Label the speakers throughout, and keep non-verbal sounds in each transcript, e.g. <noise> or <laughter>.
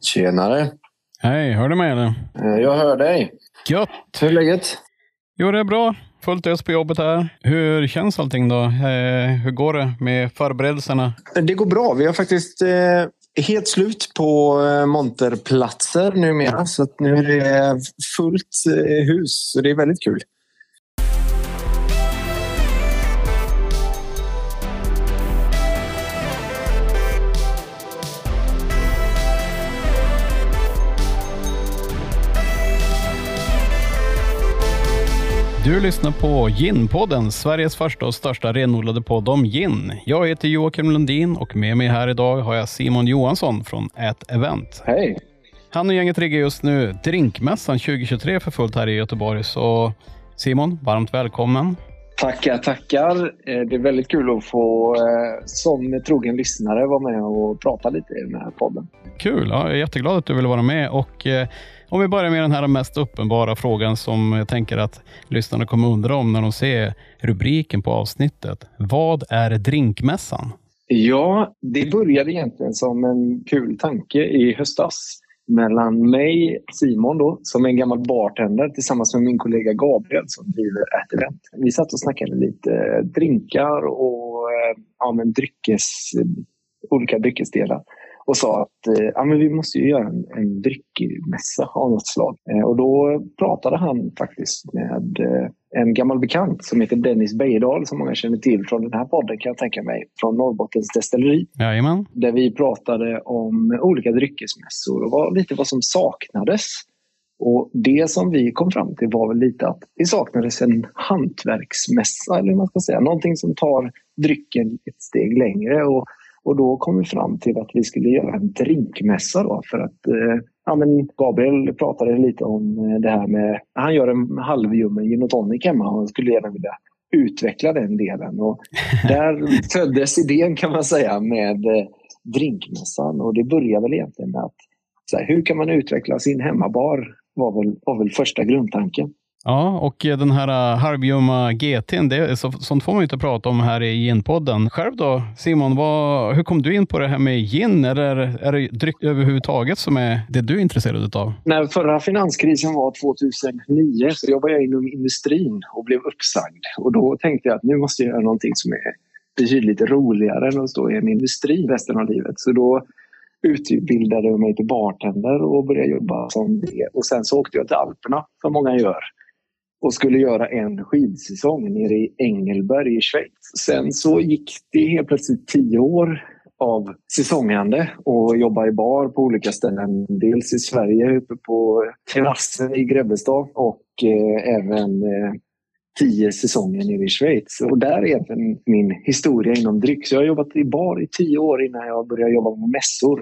Speaker 1: Tjenare!
Speaker 2: Hej, hör du mig eller?
Speaker 1: Eh, Jag hör dig.
Speaker 2: Gött!
Speaker 1: Hur är läget?
Speaker 2: Jo, det är bra. Fullt ös på jobbet här. Hur känns allting då? Eh, hur går det med förberedelserna?
Speaker 1: Det går bra. Vi har faktiskt eh, helt slut på eh, monterplatser numera. Så nu är det fullt hus. Så det är väldigt kul.
Speaker 2: Du lyssnar på Gin-podden, Sveriges första och största renodlade podd om gin. Jag heter Joakim Lundin och med mig här idag har jag Simon Johansson från Ett Event.
Speaker 1: Hej!
Speaker 2: Han och gänget riggar just nu Drinkmässan 2023 för fullt här i Göteborg. Så Simon, varmt välkommen.
Speaker 1: Tackar, tackar. Eh, Det är väldigt kul att få eh, som trogen lyssnare vara med och prata lite i den här podden.
Speaker 2: Kul, ja, jag är jätteglad att du ville vara med. Och, eh, om vi börjar med den här mest uppenbara frågan som jag tänker att lyssnarna kommer undra om när de ser rubriken på avsnittet. Vad är Drinkmässan?
Speaker 1: Ja, det började egentligen som en kul tanke i höstas mellan mig, Simon då, som är en gammal bartender tillsammans med min kollega Gabriel som driver ett event. Vi satt och snackade lite drinkar och eh, ja, men dryckes, olika dryckesdelar och sa att eh, ja, men vi måste ju göra en, en dryckmässa av något slag. Eh, och då pratade han faktiskt med eh, en gammal bekant som heter Dennis Bejedal som många känner till från den här podden kan jag tänka mig, från Norrbottens destilleri
Speaker 2: Jajamän.
Speaker 1: där vi pratade om olika dryckesmässor och vad, lite vad som saknades. Och det som vi kom fram till var väl lite att det saknades en hantverksmässa, eller man ska säga. Någonting som tar drycken ett steg längre. Och, och då kom vi fram till att vi skulle göra en drinkmässa då för att eh, ja, men Gabriel pratade lite om eh, det här med, han gör en halvljummen gin och tonic hemma och skulle gärna vilja utveckla den delen. Och <laughs> där föddes idén kan man säga med eh, drinkmässan och det börjar väl egentligen med att så här, hur kan man utveckla sin hemmabar var väl, var väl första grundtanken.
Speaker 2: Ja, och den här äh, halvljumma GT'n, det, är så, sånt får man ju inte prata om här i Gin-podden. Själv då, Simon, vad, hur kom du in på det här med gin? Eller är det dryck överhuvudtaget som är det du är intresserad av?
Speaker 1: När förra finanskrisen var 2009 så jobbade jag inom industrin och blev uppsagd. Och då tänkte jag att nu måste jag göra någonting som är betydligt roligare än att stå i en industri resten av livet. Så då utbildade jag mig till bartender och började jobba som det. Och sen så åkte jag till Alperna, som många gör och skulle göra en skidsäsong nere i Engelberg i Schweiz. Sen så gick det helt plötsligt tio år av säsongande och jobba i bar på olika ställen. Dels i Sverige uppe på terrassen i Grebbestad och eh, även eh, tio säsonger nere i Schweiz. Och där är även min historia inom dryck. Så jag har jobbat i bar i tio år innan jag började jobba med mässor.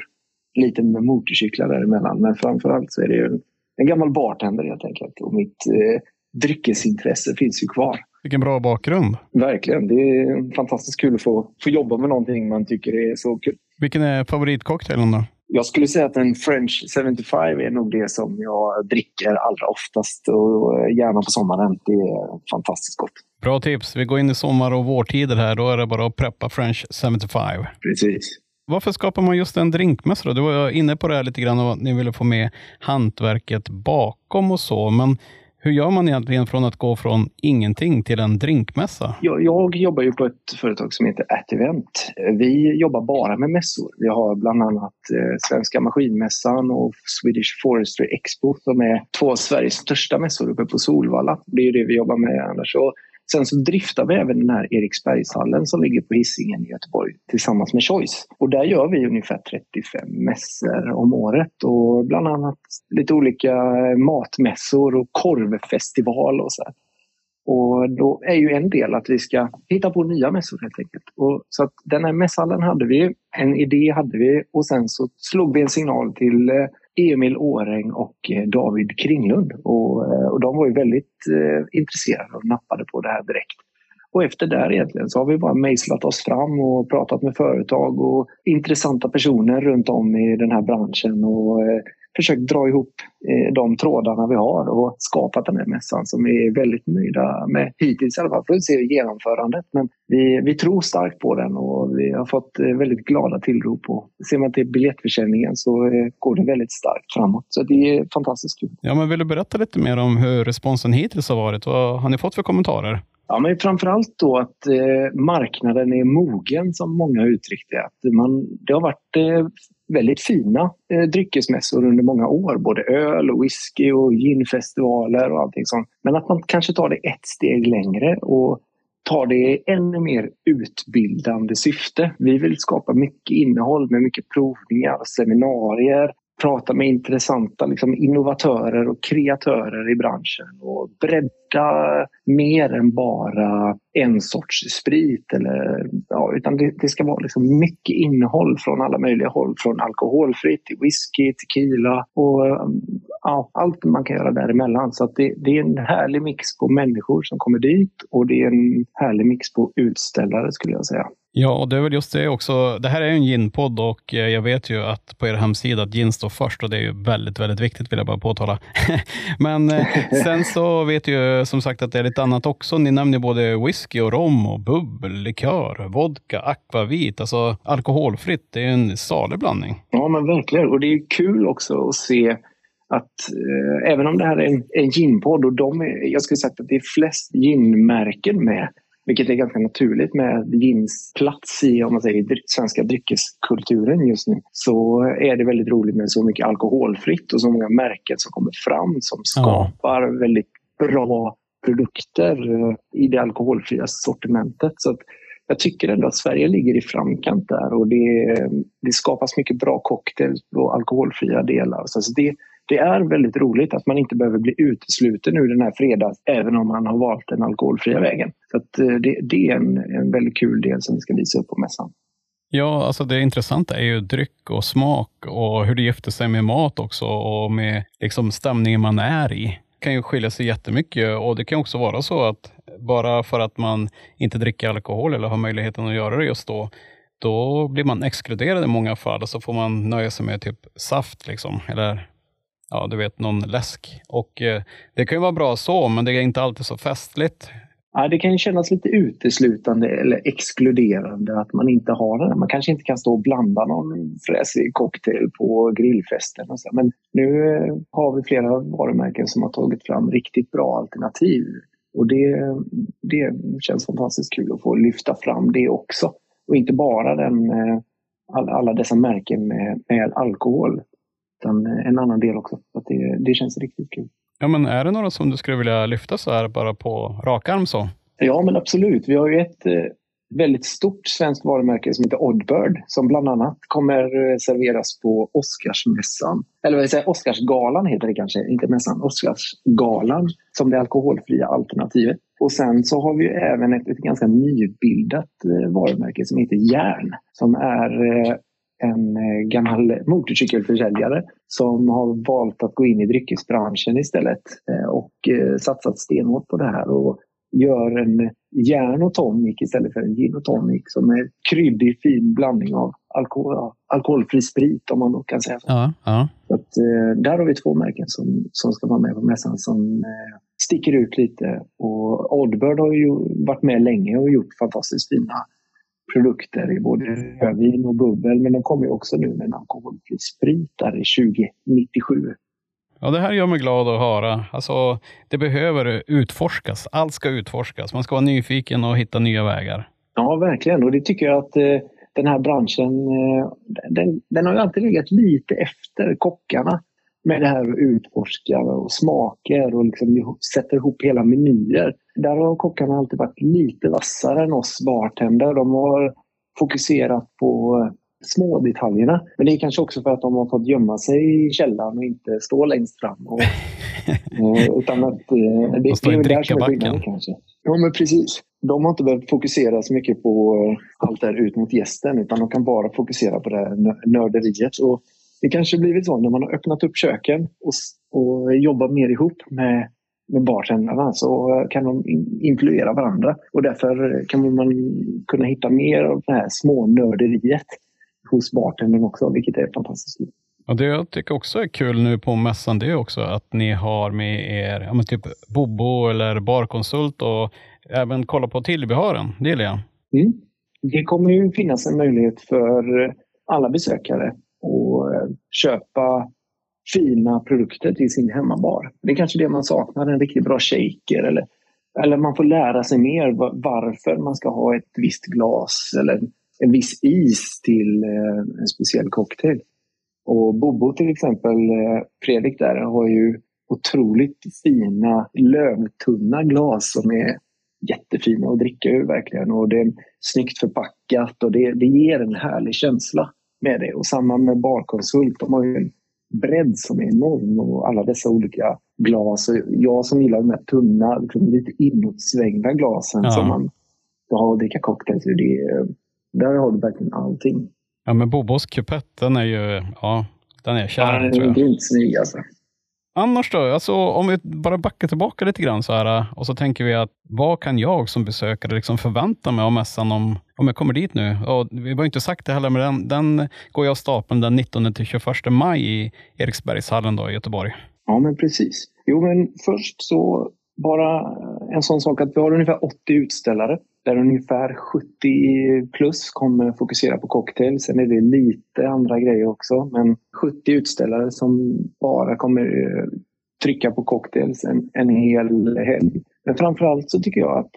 Speaker 1: Lite med motorcyklar däremellan. Men framförallt så är det ju en, en gammal bartender helt enkelt. Och mitt eh, dryckesintresse finns ju kvar.
Speaker 2: Vilken bra bakgrund.
Speaker 1: Verkligen. Det är fantastiskt kul att få, få jobba med någonting man tycker är så kul.
Speaker 2: Vilken är favoritcocktailen då?
Speaker 1: Jag skulle säga att en French 75 är nog det som jag dricker allra oftast och gärna på sommaren. Det är fantastiskt gott.
Speaker 2: Bra tips. Vi går in i sommar och vårtider här. Då är det bara att preppa French 75.
Speaker 1: Precis.
Speaker 2: Varför skapar man just en drinkmässa? Du var inne på det här lite grann och ni ville få med hantverket bakom och så. Men hur gör man egentligen från att gå från ingenting till en drinkmässa?
Speaker 1: Jag, jag jobbar ju på ett företag som heter At Event. Vi jobbar bara med mässor. Vi har bland annat eh, Svenska Maskinmässan och Swedish Forestry Expo som är två av Sveriges största mässor uppe på Solvalla. Det är ju det vi jobbar med annars. Och Sen så driftar vi även den här Eriksbergshallen som ligger på Hisingen i Göteborg tillsammans med Choice. Och där gör vi ungefär 35 mässor om året och bland annat lite olika matmässor och korvfestival och så här. Och då är ju en del att vi ska hitta på nya mässor helt enkelt. Och så att den här mässhallen hade vi, en idé hade vi och sen så slog vi en signal till eh, Emil Åreng och eh, David Kringlund. Och, eh, och de var ju väldigt eh, intresserade och nappade på det här direkt. Och efter det egentligen så har vi bara mejslat oss fram och pratat med företag och intressanta personer runt om i den här branschen och försökt dra ihop eh, de trådarna vi har och skapat den här mässan som vi är väldigt nöjda med hittills i alla fall. Får se genomförandet men vi, vi tror starkt på den och vi har fått eh, väldigt glada tillrop. Och ser man till biljettförsäljningen så eh, går det väldigt starkt framåt. Så det är fantastiskt kul.
Speaker 2: Ja, men vill du berätta lite mer om hur responsen hittills har varit? Vad har ni fått för kommentarer?
Speaker 1: Ja, men framförallt då att eh, marknaden är mogen som många har uttryckt det. Att man, det har varit eh, väldigt fina eh, dryckesmässor under många år. Både öl och whisky och ginfestivaler och allting sånt. Men att man kanske tar det ett steg längre och tar det i ännu mer utbildande syfte. Vi vill skapa mycket innehåll med mycket provningar, seminarier, prata med intressanta liksom, innovatörer och kreatörer i branschen och bredda mer än bara en sorts sprit. Eller, ja, utan det, det ska vara liksom mycket innehåll från alla möjliga håll. Från alkoholfritt till whisky, tequila och um, ja, allt man kan göra däremellan. Så det, det är en härlig mix på människor som kommer dit och det är en härlig mix på utställare skulle jag säga.
Speaker 2: Ja, och det är väl just det också. Det här är en ginpodd och eh, jag vet ju att på er hemsida att gin står först och det är ju väldigt, väldigt viktigt vill jag bara påtala. <laughs> Men eh, sen så vet jag som sagt att det är lite annat också. Ni nämner både whisky och rom och bubbel, likör, vodka, akvavit, alltså alkoholfritt. Det är en salig blandning.
Speaker 1: Ja, men verkligen. Och det är kul också att se att eh, även om det här är en, en ginpodd och de är, jag skulle säga att det är flest ginmärken med vilket är ganska naturligt med gins plats i om man säger, svenska dryckeskulturen just nu. Så är det väldigt roligt med så mycket alkoholfritt och så många märken som kommer fram som skapar ja. väldigt bra produkter eh, i det alkoholfria sortimentet. Så jag tycker ändå att Sverige ligger i framkant där och det, det skapas mycket bra cocktails och alkoholfria delar. Så alltså det, det är väldigt roligt att man inte behöver bli utesluten ur den här fredagen även om man har valt den alkoholfria vägen. Så eh, det, det, är en, en väldigt kul del som vi ska visa upp på mässan.
Speaker 2: Ja, alltså det intressanta är ju dryck och smak och hur det gifter sig med mat också och med liksom stämningen man är i. Det kan ju skilja sig jättemycket och det kan också vara så att bara för att man inte dricker alkohol eller har möjligheten att göra det just då, då blir man exkluderad i många fall och så får man nöja sig med typ saft liksom, eller ja, du vet, någon läsk. Och eh, det kan ju vara bra så, men det är inte alltid så festligt.
Speaker 1: Ja, det kan kännas lite uteslutande eller exkluderande att man inte har det. Man kanske inte kan stå och blanda någon fräsig cocktail på grillfesten. Och så. Men nu eh, har vi flera varumärken som har tagit fram riktigt bra alternativ. Och det, det känns fantastiskt kul att få lyfta fram det också. Och inte bara den, eh, alla dessa märken med, med alkohol utan en annan del också. Att det, det känns riktigt kul.
Speaker 2: Ja, men är det några som du skulle vilja lyfta så här bara på rak arm så?
Speaker 1: Ja, men absolut. Vi har ju ett eh, väldigt stort svenskt varumärke som heter Oddbird som bland annat kommer eh, serveras på Oscarsmässan. Eller vad säger Oscarsgalan heter det kanske, inte mässan. Oscarsgalan som det alkoholfria alternativet. Och sen så har vi även ett, ett ganska nybildat eh, varumärke som heter Järn som är eh, en gammal motorcykelförsäljare som har valt att gå in i dryckesbranschen istället och satsat stenhårt på det här och gör en järn och tonic istället för en gin och tonic som är kryddig fin blandning av alkohol, alkoholfri sprit om man då kan säga så.
Speaker 2: Ja, ja.
Speaker 1: så att, där har vi två märken som, som ska vara med på mässan som sticker ut lite. Och Oddbird har ju varit med länge och gjort fantastiskt fina produkter i både rödvin och bubbel. Men de kommer också nu med en alkoholfri sprit där i 2097.
Speaker 2: Ja, det här gör mig glad att höra. Alltså, det behöver utforskas. Allt ska utforskas. Man ska vara nyfiken och hitta nya vägar.
Speaker 1: Ja, verkligen. Och det tycker jag att eh, den här branschen, eh, den, den, har ju alltid legat lite efter kockarna med det här att utforska och smaker och liksom sätta ihop hela menyer. Där har kockarna alltid varit lite vassare än oss bartender. De har fokuserat på små detaljerna. Men det är kanske också för att de har fått gömma sig i källaren och inte stå längst fram. Och, <laughs> eh, utan att, eh, det, där som är skillnaden kanske. Ja, men precis. De har inte behövt fokusera så mycket på allt det här ut mot gästen utan de kan bara fokusera på det här nörderiet. Och det kanske blivit så när man har öppnat upp köken och, och jobbar mer ihop med, med bartendrarna så kan de influera varandra. Och därför kan man kunna hitta mer av det här smånörderiet hos bartendern också, vilket är fantastiskt.
Speaker 2: Och det jag tycker också är kul nu på mässan, det är också att ni har med er ja, typ Bobo eller Barkonsult och även kolla på tillbehören. Det gillar jag.
Speaker 1: Mm. Det kommer ju finnas en möjlighet för alla besökare att eh, köpa fina produkter till sin hemmabar. Det är kanske det man saknar, en riktigt bra shaker eller, eller man får lära sig mer varför man ska ha ett visst glas eller en viss is till eh, en speciell cocktail. Och Bobo till exempel, eh, Fredrik där, har ju otroligt fina lövtunna glas som är jättefina att dricka ur verkligen. Och det är snyggt förpackat och det, det ger en härlig känsla med det. Och samma med Barkonsult, de har ju en bredd som är enorm och alla dessa olika glas. Och jag som gillar de här tunna, liksom lite inåtsvängda glasen ja. som man har att dricka cocktails ur. Det, där har du verkligen allting.
Speaker 2: Ja, men Bobos kupett, den är ju, ja, den är kär. Ja, den
Speaker 1: är grymt snygg alltså.
Speaker 2: Annars då, alltså, om vi bara backar tillbaka lite grann så här, och så tänker vi att vad kan jag som besökare liksom förvänta mig av mässan om, om jag kommer dit nu? Och vi har inte sagt det heller, men den, den går jag av stapeln den 19 till 21 maj i Eriksbergshallen då, i Göteborg.
Speaker 1: Ja, men precis. Jo, men först så bara en sån sak att vi har ungefär 80 utställare där ungefär 70 plus kommer fokusera på cocktail. Sen är det lite andra grejer också. Men 70 utställare som bara kommer eh, trycka på cocktails en, en hel helg. Men framförallt så tycker jag att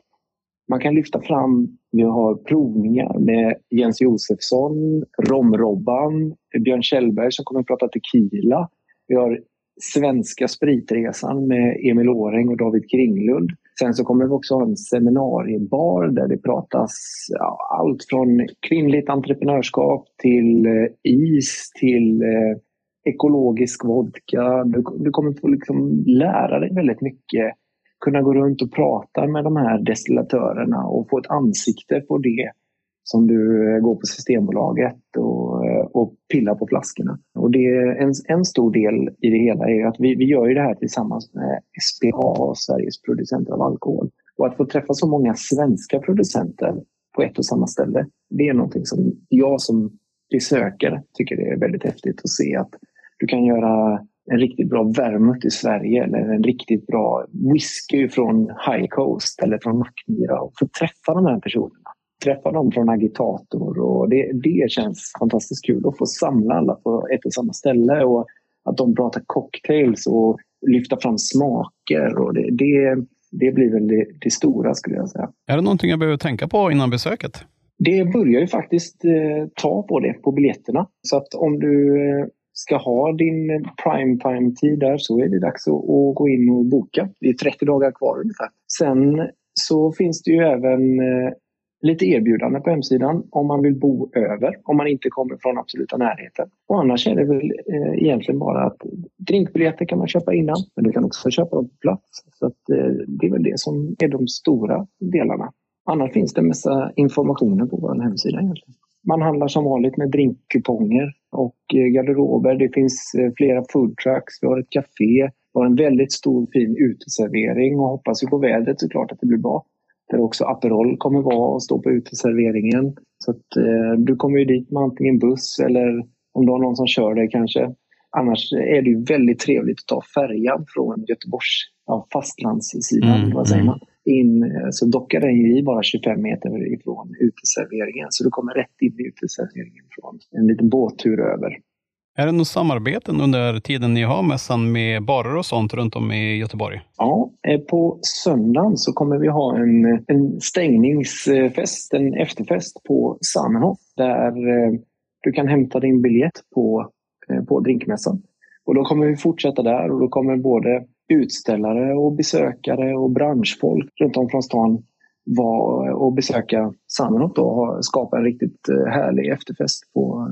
Speaker 1: man kan lyfta fram, vi har provningar med Jens Josefsson, Romrobban, Björn Kjellberg som kommer att prata tequila. Vi har Svenska spritresan med Emil Åring och David Kringlund. Sen så kommer vi också ha en seminariebar där det pratas ja, allt från kvinnligt entreprenörskap till eh, is till eh, ekologisk vodka. Du, du kommer få liksom lära dig väldigt mycket. Kunna gå runt och prata med de här destillatörerna och få ett ansikte på det som du eh, går på Systembolaget och, och pilla på flaskorna. Och det en, en stor del i det hela är att vi, vi gör ju det här tillsammans med SPA, Sveriges producenter av alkohol. Och att få träffa så många svenska producenter på ett och samma ställe, det är någonting som jag som besökare tycker det är väldigt häftigt att se att du kan göra en riktigt bra vermouth i Sverige eller en riktigt bra whisky från High Coast eller från Mackmyra och få träffa de här personerna träffa dem från agitator och det, det känns fantastiskt kul att få samla alla på ett och samma ställe och att de pratar cocktails och lyfta fram smaker och det, det, det blir väl det, det, stora skulle jag säga.
Speaker 2: Är det någonting jag behöver tänka på innan besöket?
Speaker 1: Det börjar ju faktiskt eh, ta på det på biljetterna. Så att om du eh, ska ha din prime time-tid där så är det dags att, att, gå in och boka. Det är 30 dagar kvar ungefär. Sen så finns det ju även eh, lite erbjudande på hemsidan om man vill bo över, om man inte kommer från absoluta närheten. Och annars är det väl eh, egentligen bara att drinkbiljetter kan man köpa innan, men du kan också köpa på plats. Så att, eh, det är väl det som är de stora delarna. Annars finns det en massa informationer på vår hemsida egentligen. Man handlar som vanligt med drinkkuponger och eh, garderober. Det finns eh, flera foodtrucks, vi har ett café, vi har en väldigt stor fin uteservering och hoppas ju på vädret såklart att det blir bra. Där också Aperol kommer vara och stå på uteserveringen. Så att, eh, du kommer ju dit med antingen buss eller om du har någon som kör dig kanske. Annars är det ju väldigt trevligt att ta färjan från Göteborgs ja, fastlandssidan, mm, vad säger mm. man? In, så dockar den ju i bara 25 meter ifrån uteserveringen. Så du kommer rätt in i uteserveringen från en liten båttur över.
Speaker 2: Är det något samarbeten under tiden ni har mässan med barer och sånt runt om i Göteborg?
Speaker 1: Ja, eh, på söndagen så kommer vi ha en, en stängningsfest, en efterfest på Samenhof där eh, du kan hämta din biljett på, eh, på drinkmässan. Och då kommer vi fortsätta där och då kommer både utställare och besökare och branschfolk runt om från stan vara och besöka Samenhof och skapa en riktigt härlig efterfest på,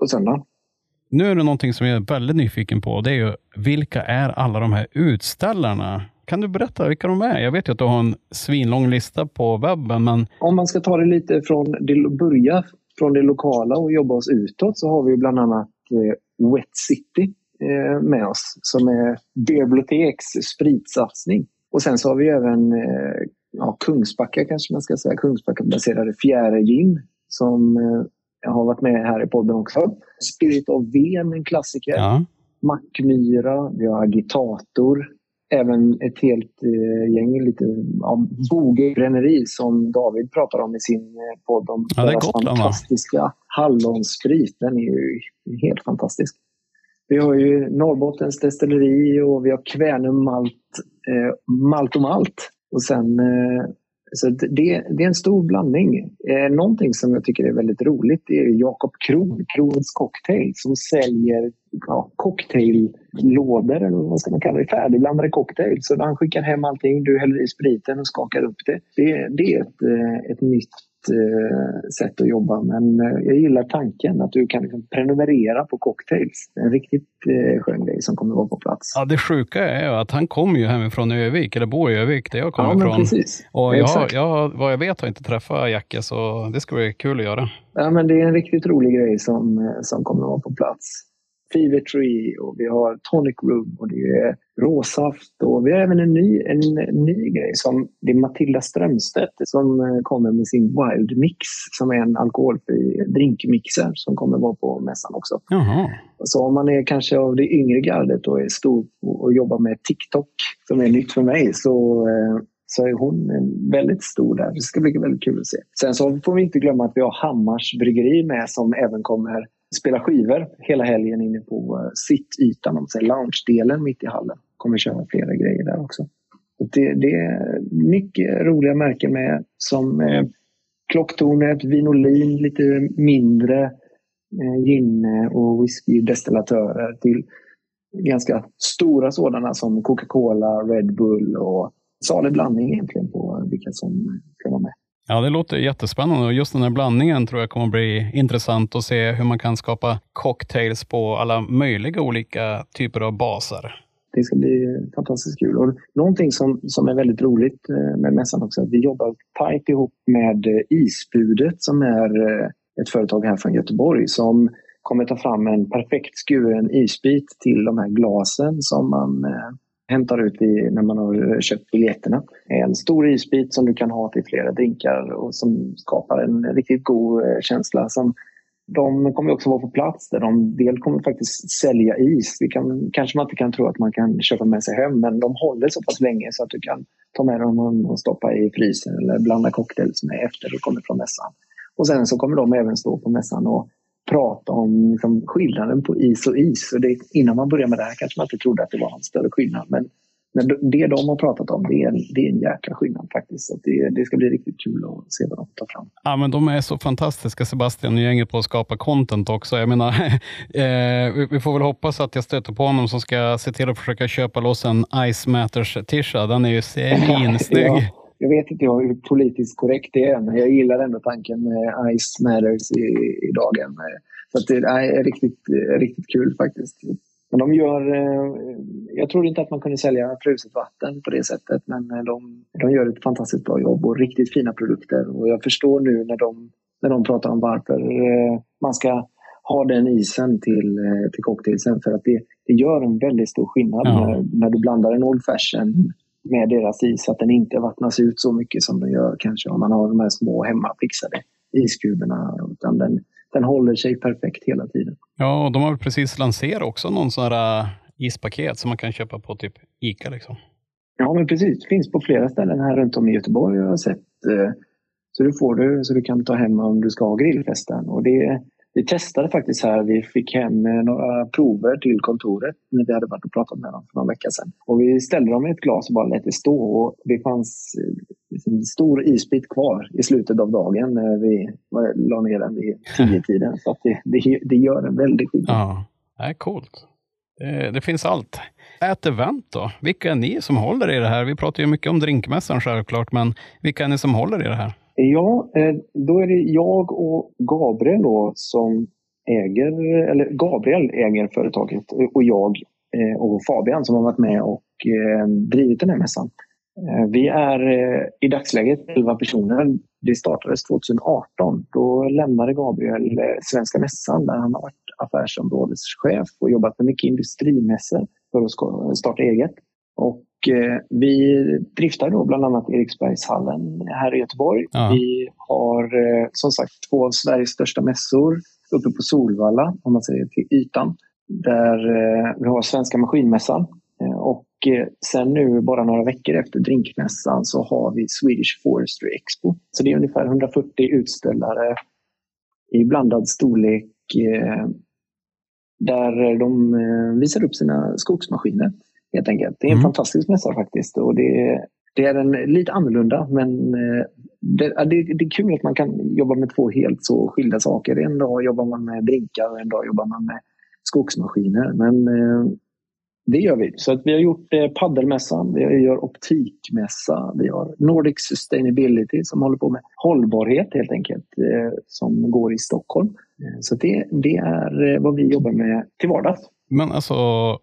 Speaker 1: på söndagen.
Speaker 2: Nu är det någonting som jag är väldigt nyfiken på. Det är ju vilka är alla de här utställarna? Kan du berätta vilka de är? Jag vet ju att du har en svinlång lista på webben, men...
Speaker 1: Om man ska ta det lite från det, börja från det lokala och jobba oss utåt så har vi bland annat eh, Wet City eh, med oss som är biblioteks spritsatsning. Och sen så har vi även eh, ja, Kungsbacka kanske man ska säga, Kungsbacka baserade Fjäre Gin som eh, har varit med här i podden också. Spirit of Ven, en klassiker. Ja. Mackmyra, vi har Agitator. Även ett helt eh, gäng lite ja, Bogebränneri som David pratar om i sin eh, podd om
Speaker 2: ja, deras
Speaker 1: fantastiska va? hallonsprit. Den är ju helt fantastisk. Vi har ju Norrbottens destilleri och vi har Kvänum Malt, eh, Malt och Malt. Och sen eh, så det, det, är en stor blandning. Eh, någonting som jag tycker är väldigt roligt är Jakob Kron, Krons Cocktail, som säljer ja, cocktaillådor, eller vad ska man kalla det, färdigblandade cocktail. Så han skickar hem allting, du häller i spriten och skakar upp det. Det, det är ett, eh, ett nytt eh, sätt att jobba men eh, jag gillar tanken att du kan liksom prenumerera på cocktails. En riktigt eh, skön grej som kommer vara på plats.
Speaker 2: Ja, det sjuka är att han kommer ju hemifrån Övik, eller bor i Övik där jag kommer
Speaker 1: ja,
Speaker 2: ifrån.
Speaker 1: Precis.
Speaker 2: Och jag, jag, vad jag vet har inte träffat Jacke så det ska bli kul att göra.
Speaker 1: Ja, men det är en riktigt rolig grej som, eh, som kommer vara på plats. Fever Tree och vi har Tonic Room och det är råsaft och vi har även en ny, en, ny grej som det är Matilda Strömstedt som eh, kommer med sin Wild Mix som är en alkoholfri drinkmixer som kommer vara på mässan också.
Speaker 2: Jaha.
Speaker 1: Så om man är kanske av det yngre gardet och är stor och jobbar med TikTok som är nytt för mig så eh, så är hon väldigt stor där. Det ska bli väldigt kul att se. Sen så får vi inte glömma att vi har Hammars bryggeri med som även kommer spela skivor hela helgen inne på uh, sittytan, lounge-delen mitt i hallen. Kommer köra flera grejer där också. Det, det är mycket roliga märken med som eh, Klocktornet, Vinolin, lite mindre eh, gin eh, och whiskydestillatörer till ganska stora sådana som Coca-Cola, Red Bull och salig blandning egentligen på vilka som ska vara med.
Speaker 2: Ja, det låter jättespännande och just den här blandningen tror jag kommer bli intressant att se hur man kan skapa cocktails på alla möjliga olika typer av baser.
Speaker 1: Det ska bli fantastiskt kul. Och någonting som, som är väldigt roligt eh, med mässan också, att vi jobbar tajt ihop med eh, Isbudet som är eh, ett företag här från Göteborg som kommer ta fram en perfekt skuren isbit till de här glasen som man hämtar ut i, när man har köpt biljetterna. En stor isbit som du kan ha till flera drinkar och som skapar en riktigt god eh, känsla. Som de kommer också vara på plats där. De del kommer faktiskt sälja is. Det kan, kanske man inte kan tro att man kan köpa med sig hem men de håller så pass länge så att du kan ta med dem och stoppa i frysen eller blanda cocktails med efter du kommer från mässan. Och sen så kommer de även stå på mässan och prata om liksom, skillnaden på is och is. Och det, innan man började med det här kanske man inte trodde att det var en större skillnad. Men, men det de har pratat om, det är en, det är en jäkla skillnad faktiskt. Så det, det ska bli riktigt kul att se vad de tar fram.
Speaker 2: Ja, men de är så fantastiska, Sebastian och gänget, på att skapa content också. Jag menar, <laughs> eh, vi får väl hoppas att jag stöter på honom som ska se till att försöka köpa loss en Ice Matters-tisha. Den är ju <laughs> svinsnygg. ja
Speaker 1: jag vet inte hur politiskt korrekt det är, men jag gillar ändå tanken med Ice Matters i, i dagen. Så det är riktigt, riktigt kul faktiskt. Men de gör, eh, jag tror inte att man kunde sälja fruset vatten på det sättet, men de, de gör ett fantastiskt bra jobb och riktigt fina produkter. Och jag förstår nu när de, när de pratar om varför eh, man ska ha den isen till, eh, till cocktailsen. För att det, det gör en väldigt stor skillnad ja. när, när du blandar en Old Fashion med deras is, att den inte vattnas ut så mycket som den gör kanske om man har de här små hemmafixade iskuberna. Utan den, den håller sig perfekt hela tiden.
Speaker 2: Ja, och de har precis lanserat också någon sån här äh, ispaket som man kan köpa på typ ICA. Liksom.
Speaker 1: Ja, men precis. Det finns på flera ställen här runt om i Göteborg. Jag har sett. Eh, så du får du så du kan ta hem om du ska ha grillfesten. Och det, vi testade faktiskt här. Vi fick hem eh, några prover till kontoret när vi hade varit och pratat med dem för några veckor sedan. Och vi ställde dem i ett glas och bara lät det stå. Och det fanns en liksom stor isbit kvar i slutet av dagen när vi eh, la ner den vid tio tiden. Så det, det, det, gör en väldig skillnad.
Speaker 2: Ja, det är coolt. Det, det, finns allt. Ett event då? Vilka är ni som håller i det här? Vi pratar ju mycket om drinkmässan självklart, men vilka är ni som håller i det här?
Speaker 1: Ja, eh, då är det jag och Gabriel då som äger, eller Gabriel äger företaget och jag eh, och Fabian som har varit med och eh, drivit den här mässan. Vi är i dagsläget 11 personer. Det startades 2018. Då lämnade Gabriel Svenska mässan där han har varit affärsområdeschef och jobbat med mycket industrimässor för att starta eget. Och vi driftar då bland annat Eriksbergshallen här i Göteborg. Ja. Vi har eh, som sagt två av Sveriges största mässor uppe på Solvalla, om man säger till ytan. Där eh, vi har Svenska Maskinmässan. Eh, och eh, sen nu, bara några veckor efter Drinkmässan, så har vi Swedish Forestry Expo. Så det är ungefär 140 utställare i blandad storlek eh, där de eh, visar upp sina skogsmaskiner helt enkelt. Det är en mm. fantastisk mässa faktiskt. Och det, det är en, lite annorlunda men eh, det, det, det, är kul att man kan jobba med två helt så skilda saker. En dag jobbar man med drinkar och en dag jobbar man med skogsmaskiner. Men eh, det gör vi. Så att vi har gjort paddelmässan, vi gör optikmässa, vi har Nordic Sustainability som håller på med hållbarhet helt enkelt, som går i Stockholm. Så det, det är vad vi jobbar med till vardags.
Speaker 2: Men alltså,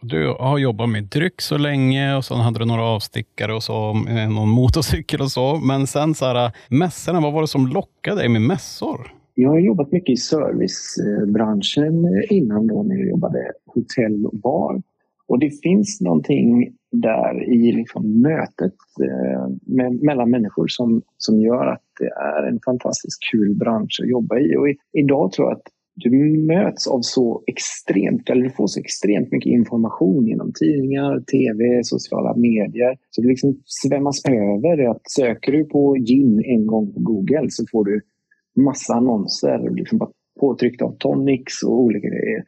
Speaker 2: du har jobbat med dryck så länge och sen hade du några avstickare och så, eh, någon motorcykel och så. Men sen så här, eh, mässorna, vad var det som lockade dig med mässor?
Speaker 1: Jag har jobbat mycket i servicebranschen eh, innan då när jag jobbade hotell och bar. Och det finns någonting där i liksom mötet eh, med, mellan människor som, som gör att det är en fantastiskt kul bransch att jobba i. Och i, idag tror jag att du möts av så extremt, eller du får så extremt mycket information genom tidningar, tv, sociala medier. Så det liksom svämmas över. Att söker du på gin en gång på Google så får du massa annonser liksom bara påtryckta av tonics och olika grejer.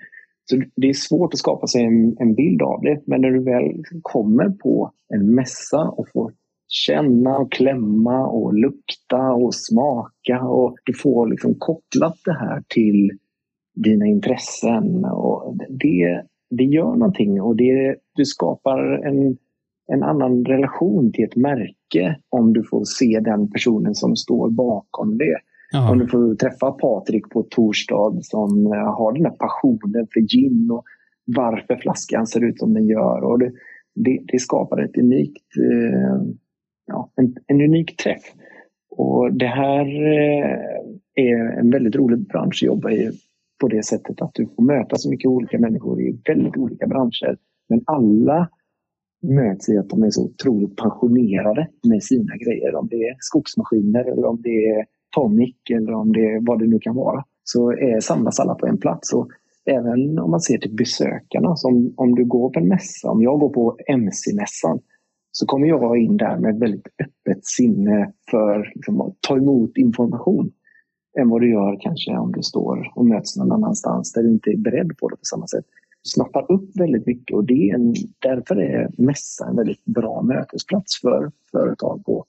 Speaker 1: Så det är svårt att skapa sig en, en bild av det. Men när du väl kommer på en mässa och får känna och klämma och lukta och smaka och du får liksom kopplat det här till dina intressen. Och det, det gör någonting och det, du skapar en, en annan relation till ett märke om du får se den personen som står bakom det. Aha. Om du får träffa Patrik på torsdag som har den här passionen för gin och varför flaskan ser ut som den gör. Och det, det, det skapar ett unikt, eh, ja, en, en unik träff. Och det här eh, är en väldigt rolig bransch att jobba i på det sättet att du får möta så mycket olika människor i väldigt olika branscher. Men alla möts i att de är så otroligt passionerade med sina grejer. Om det är skogsmaskiner eller om det är tonic eller om det är vad det nu kan vara. Så är, samlas alla på en plats. Och även om man ser till besökarna, som om du går på en mässa, om jag går på MC-mässan så kommer jag in där med ett väldigt öppet sinne för liksom, att ta emot information än vad du gör kanske om du står och möts någon annanstans där du inte är beredd på det på samma sätt. Du snappar upp väldigt mycket och det är en, därför är mässa en väldigt bra mötesplats för företag. På,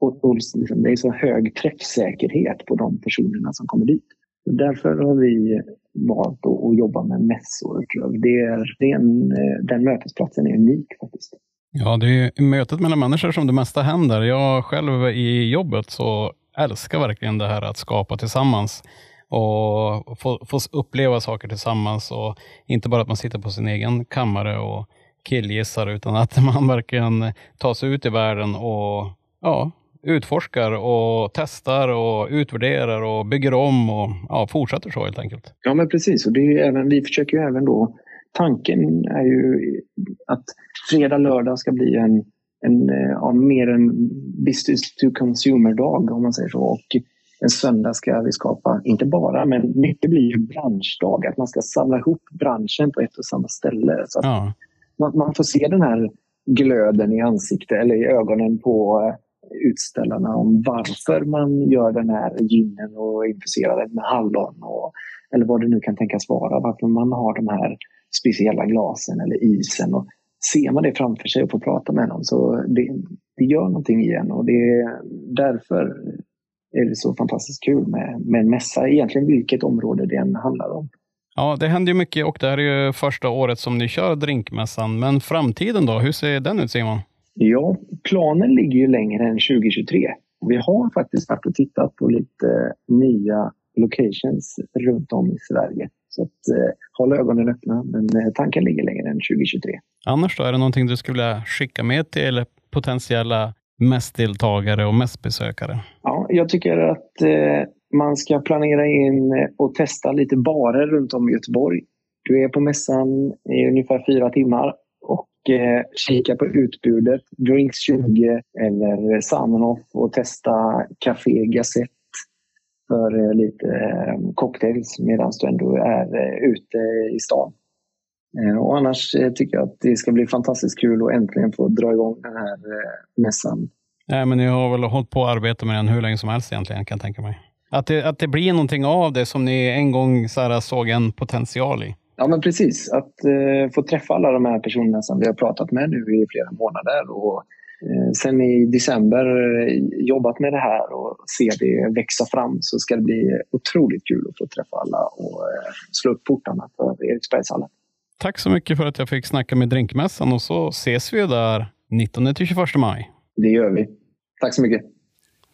Speaker 1: och, och liksom, det är så hög träffsäkerhet på de personerna som kommer dit. Därför har vi valt att, jobba med mässor. Det är, det är en, eh, den mötesplatsen är unik faktiskt.
Speaker 2: Ja, det är mötet mellan människor som det mesta händer. Jag själv i jobbet så älskar verkligen det här att skapa tillsammans och få, få uppleva saker tillsammans och inte bara att man sitter på sin egen kammare och killgissar utan att <laughs> man verkligen tar sig ut i världen och ja, utforskar och testar och utvärderar och bygger om och ja, fortsätter så helt enkelt.
Speaker 1: Ja men precis och det är även, vi försöker ju även då Tanken är ju att fredag, lördag ska bli en en, eh, ja, mer en business to consumer-dag om man säger så. Och en söndag ska vi skapa, inte bara, men mycket blir ju branschdag. Att man ska samla ihop branschen på ett och samma ställe. Så ja. man, man, får se den här glöden i ansiktet eller i ögonen på eh, utställarna om varför man gör den här ginen och infuserar den med hallon. Och, eller vad det nu kan tänkas vara. Varför man har de här speciella glasen eller isen. Och ser man det framför sig och får prata med dem så det, det gör någonting igen och det är därför är det så fantastiskt kul med, med en mässa, egentligen vilket område det än handlar om.
Speaker 2: Ja, det händer ju mycket och det här är ju första året som ni kör drinkmässan. Men framtiden då, hur ser den ut Simon?
Speaker 1: Ja, planen ligger ju längre än 2023. Vi har faktiskt varit och tittat på lite nya locations runt om i Sverige. Så att, eh, håll ögonen öppna, men eh, tanken ligger längre än 2023.
Speaker 2: Annars då, är det någonting du skulle vilja skicka med till potentiella mässdeltagare och mässbesökare?
Speaker 1: Ja, jag tycker att eh, man ska planera in och testa lite barer runt om i Göteborg. Du är på mässan i ungefär fyra timmar och eh, kika på utbudet. Drinks 20 eller Samenhof och testa Café Gazette för eh, lite eh, cocktails medan du ändå är eh, ute i stan. Och annars tycker jag att det ska bli fantastiskt kul att äntligen få dra igång den här mässan.
Speaker 2: Nej, men ni har väl hållit på att arbeta med den hur länge som helst egentligen kan jag tänka mig. Att det, att det blir någonting av det som ni en gång så här, såg en potential i.
Speaker 1: Ja, men precis. Att eh, få träffa alla de här personerna som vi har pratat med nu i flera månader och sen i december eh, jobbat med det här och se det växa fram så ska det bli otroligt kul att få träffa alla och eh, slå upp portarna för Eriksbergshallen.
Speaker 2: Tack så mycket för att jag fick snacka med Drinkmässan och så ses vi där 19-21 maj.
Speaker 1: Det gör vi. Tack så mycket.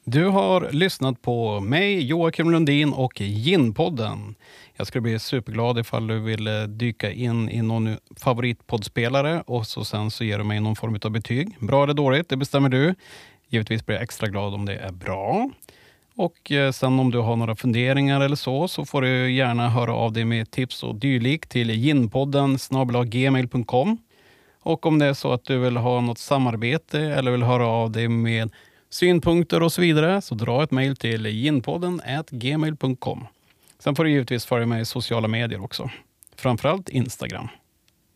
Speaker 2: Du har lyssnat på mig, Joakim Lundin och Ginpodden. Jag skulle bli superglad ifall du vill dyka in i någon favoritpoddspelare och så sen så ger du mig någon form av betyg. Bra eller dåligt, det bestämmer du. Givetvis blir jag extra glad om det är bra. Och eh, sen om du har några funderingar eller så, så får du gärna höra av dig med tips och dylikt till ginpodden gmail.com. Och om det är så att du vill ha något samarbete eller vill höra av dig med synpunkter och så vidare, så dra ett mejl till ginpodden gmail.com. Sen får du givetvis följa mig i sociala medier också. Framförallt Instagram.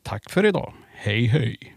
Speaker 2: Tack för idag. Hej hej!